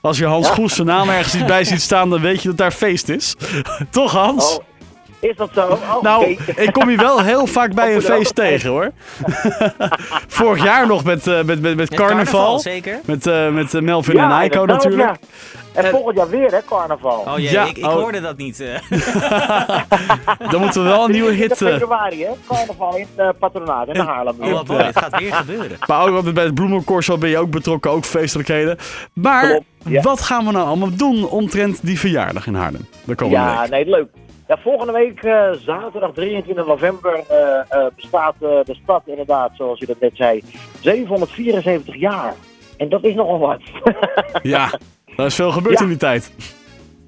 Als je Hans Ja. Goes zijn naam ergens niet bij ziet staan, dan weet je dat daar feest is. Toch, Hans? Oh, is dat zo? Oh, Nou, ik kom je wel heel vaak bij een feest tegen, hoor. Vorig jaar nog met, eh, met, met, met Met carnaval. zeker? Met, eh, met eh, Melvin en Ja, inderdaad, natuurlijk. ja. En En- volgend jaar weer, hè, carnaval. Oh jee, Ja, ik, ik oh. hoorde dat niet. Dan moeten we wel een nieuwe hit... 20 eh, februari, hè? Carnaval in uh, Patronaat, in Haarlem. Oh, wat mooi, het gaat weer gebeuren. Maar ook bij het Bloemencorso ben je ook betrokken, ook feestelijkheden. Maar Klopt, wat gaan we nou allemaal doen omtrent die verjaardag in Haarlem? De komende Ja, week. nee, leuk. Ja, volgende week, eh, zaterdag 23 november, eh, eh, bestaat de stad inderdaad, zoals u dat net zei, 774 jaar. En dat is nogal wat. Ja, er is veel gebeurd Ja. in die tijd.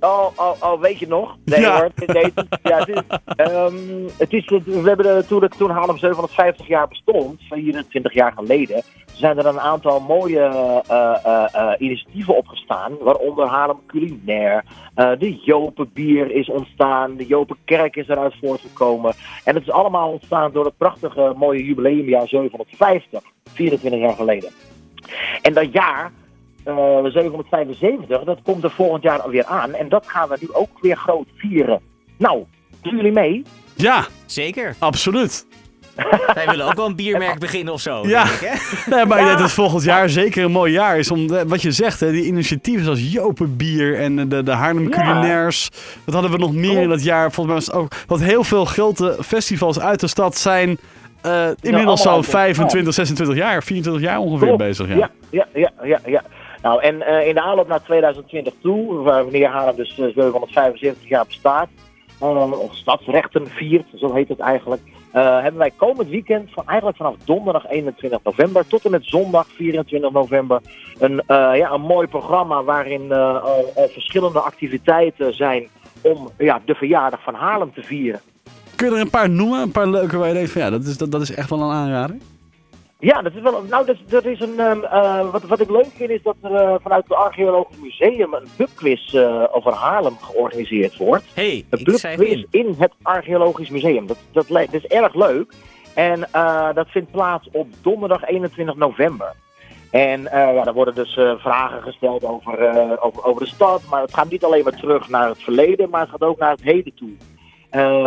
Oh, oh, oh, weet je nog? Nee Ja. hoor. Nee, het ja, het is, ehm, het is, we hebben er, toen, toen Haarlem 750 jaar bestond, 24 jaar geleden, zijn er een aantal mooie eh, eh, eh, initiatieven opgestaan. Waaronder Haarlem Culinair, de Jopenbier is ontstaan, de Jopenkerk is eruit voortgekomen. En het is allemaal ontstaan door het prachtige mooie jubileumjaar 750, 24 jaar geleden. En dat jaar, 775, dat komt er volgend jaar alweer aan. En dat gaan we nu ook weer groot vieren. Nou, doen jullie mee? Ja, Zeker. absoluut. Wij willen ook wel een biermerk beginnen of zo. Ja. denk ik, hè? Nee, maar ik Ja. denk dat volgend jaar zeker een mooi jaar is. Om, eh, wat je zegt, hè, die initiatieven zoals Jopenbier en eh, de, de Haarlem Ja. Culinairs. Wat hadden we nog meer in dat jaar? Volgens mij was het ook dat heel veel grote festivals uit de stad zijn eh, inmiddels zo'n uit de- 25, 26 jaar, 24 jaar ongeveer Klopt. bezig. Ja. Ja, ja, ja, ja. Nou, en eh, in de aanloop naar 2020 toe, waar- wanneer Haarlem dus eh, 775 jaar bestaat, eh, of stadsrechten viert, zo heet het eigenlijk, eh, hebben wij komend weekend, van, eigenlijk vanaf donderdag 21 november tot en met zondag 24 november, een, eh, ja, een mooi programma waarin eh, verschillende activiteiten zijn om ja, de verjaardag van Haarlem te vieren. Kun je er een paar noemen? Een paar leuke waar je denkt van ja, dat is, dat, dat is echt wel een aanrader. Ja, dat is wel. Nou, dat, dat is een. ehm, eh, wat, wat ik leuk vind is dat er eh, vanuit het Archeologisch Museum een pubquiz eh, over Haarlem georganiseerd wordt. hey, Een pubquiz in. het Archeologisch Museum. Dat, dat, is erg leuk. En dat vindt plaats op donderdag 21 november. En ja, er worden dus vragen gesteld over, over, over de stad. Maar het gaat niet alleen maar terug naar het verleden, maar het gaat ook naar het heden toe.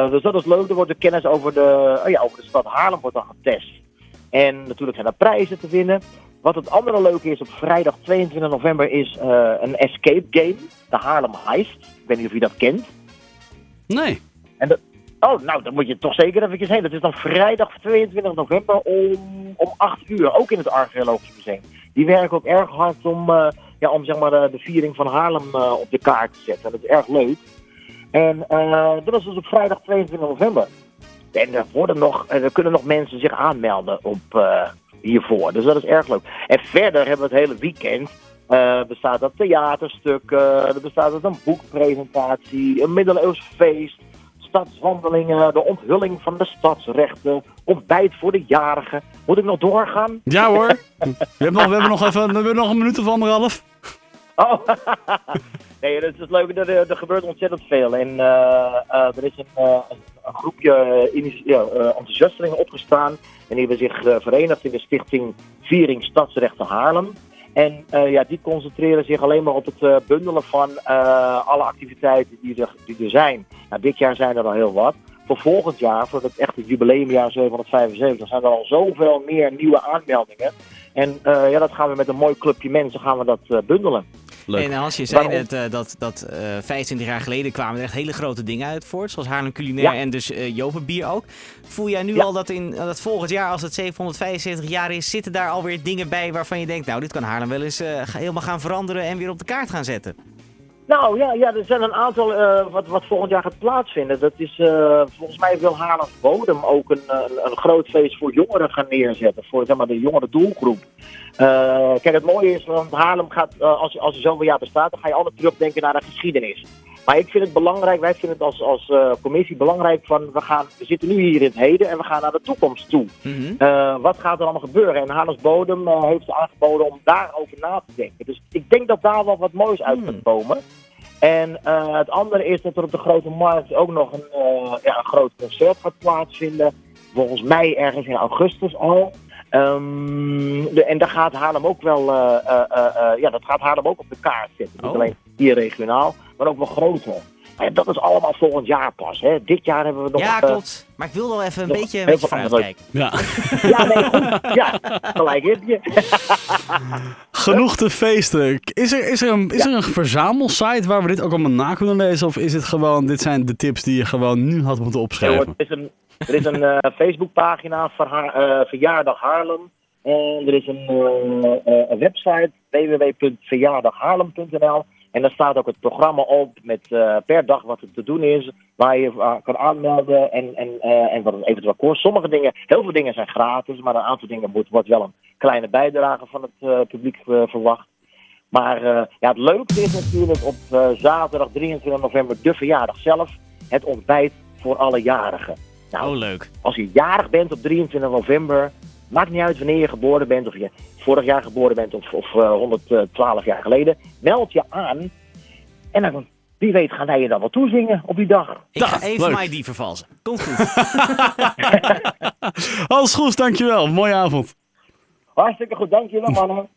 Dus dat is leuk. Er wordt de kennis over de, oh ja, over de stad Haarlem wordt dan getest. En natuurlijk zijn er prijzen te winnen. Wat het andere leuke is, op vrijdag 22 november is eh, een escape game. De Haarlem Heist. Ik weet niet of je dat kent. Nee. Oh, nou, dan moet je toch zeker even heen. Dat is dan vrijdag 22 november om, om 8 uur, ook in het Archeologisch Museum. Die werken ook erg hard om, eh, ja, om zeg maar, de, de viering van Haarlem eh, op de kaart te zetten. Dat is erg leuk. En dat is dus op vrijdag 22 november. En er, worden nog, er kunnen nog mensen zich aanmelden op, eh, hiervoor. Dus dat is erg leuk. En verder hebben we het hele weekend. eh, bestaat uit theaterstukken, er bestaat uit een boekpresentatie, een middeleeuws feest, stadswandelingen, de onthulling van de stadsrechten, ontbijt voor de jarigen. Moet ik nog doorgaan? Ja hoor. We hebben nog, we hebben nog even we hebben nog een minuut of anderhalf. Oh, nee, dat is het leuke. Er, er gebeurt ontzettend veel. En eh, er is een, een, groepje eh, ja, eh, enthousiastelingen opgestaan. En die hebben zich eh, verenigd in de stichting Viering Stadsrechten Haarlem. En ja, die concentreren zich alleen maar op het bundelen van alle activiteiten die er, die er zijn. Nou, dit jaar zijn er al heel wat. Voor volgend jaar, voor het echte jubileumjaar 775, zijn er al zoveel meer nieuwe aanmeldingen. En ja, dat gaan we met een mooi clubje mensen gaan we dat bundelen. Leuk. En Hans, je zei Waarom? net eh, dat, dat eh 25 jaar geleden kwamen er echt hele grote dingen uit voort. Zoals Haarlem Culinair Ja. en dus eh Jopenbier ook. Voel jij nu Ja. al dat in dat volgend jaar, als het 775 jaar is, zitten daar alweer dingen bij waarvan je denkt, nou, dit kan Haarlem wel eens eh, helemaal gaan veranderen en weer op de kaart gaan zetten? Nou ja, ja er zijn een aantal eh, wat, wat volgend jaar gaat plaatsvinden. Dat is, eh, volgens mij wil Haarlem Bodem ook een, een, een groot feest voor jongeren gaan neerzetten. Voor zeg maar, de jongere doelgroep. Eh, kijk, het mooie is, want Haarlem gaat, eh, als, als er zoveel jaar bestaat, dan ga je altijd terugdenken naar de geschiedenis. Maar ik vind het belangrijk, wij vinden het als, als eh, commissie belangrijk van, we, gaan, we zitten nu hier in het heden en we gaan naar de toekomst toe. Mhm. Wat gaat er allemaal gebeuren? En Haarlems Bodem eh, heeft aangeboden om daarover na te denken. Dus ik denk dat daar wel wat moois uit Hmm. gaat komen. En het andere is dat er op de Grote Markt ook nog een, ja, een groot concert gaat plaatsvinden. Volgens mij ergens in augustus al. Ehm, de, en daar gaat Haarlem ook wel, eh, eh, eh, eh, ja, dat gaat Haarlem ook op de kaart zetten. Niet Oh. alleen hier regionaal, maar ook wel groter. Maar ja, dat is allemaal volgend jaar pas. Hè. Dit jaar hebben we nog... Ja, klopt. Maar ik wil wel even een nog beetje, een heel beetje vooruit kijken. Ja. Ja, nee, goed. Ja, gelijk heb je. Genoeg te feesten. Is er, is er, een, is er een verzamelsite waar we dit ook allemaal na kunnen lezen? Of is het gewoon, dit zijn de tips die je gewoon nu had moeten Ja, opschrijven? er is een, er is een eh, Facebookpagina eh, Verjaardag Haarlem. En er is een, eh, een website www.verjaardaghaarlem.nl. En daar staat ook het programma op met per dag wat er te doen is. Waar je kan aanmelden en, en, en wat het eventueel kost. Sommige dingen, heel veel dingen zijn gratis. Maar een aantal dingen moet, wordt wel een kleine bijdrage van het publiek verwacht. Maar ja, het leukste is natuurlijk op zaterdag 23 november de verjaardag zelf. Het ontbijt voor alle jarigen. Nou, Oh, leuk. als je jarig bent op 23 november, maakt niet uit wanneer je geboren bent, of je vorig jaar geboren bent of, of eh, 112 jaar geleden, meld je aan. En dan, wie weet gaan wij je dan wel toezingen op die dag. Ik ga Dag, even leuk. mijn ID vervalsen. Komt goed. Alles goed, dankjewel. Mooie avond. Hartstikke goed, dankjewel mannen.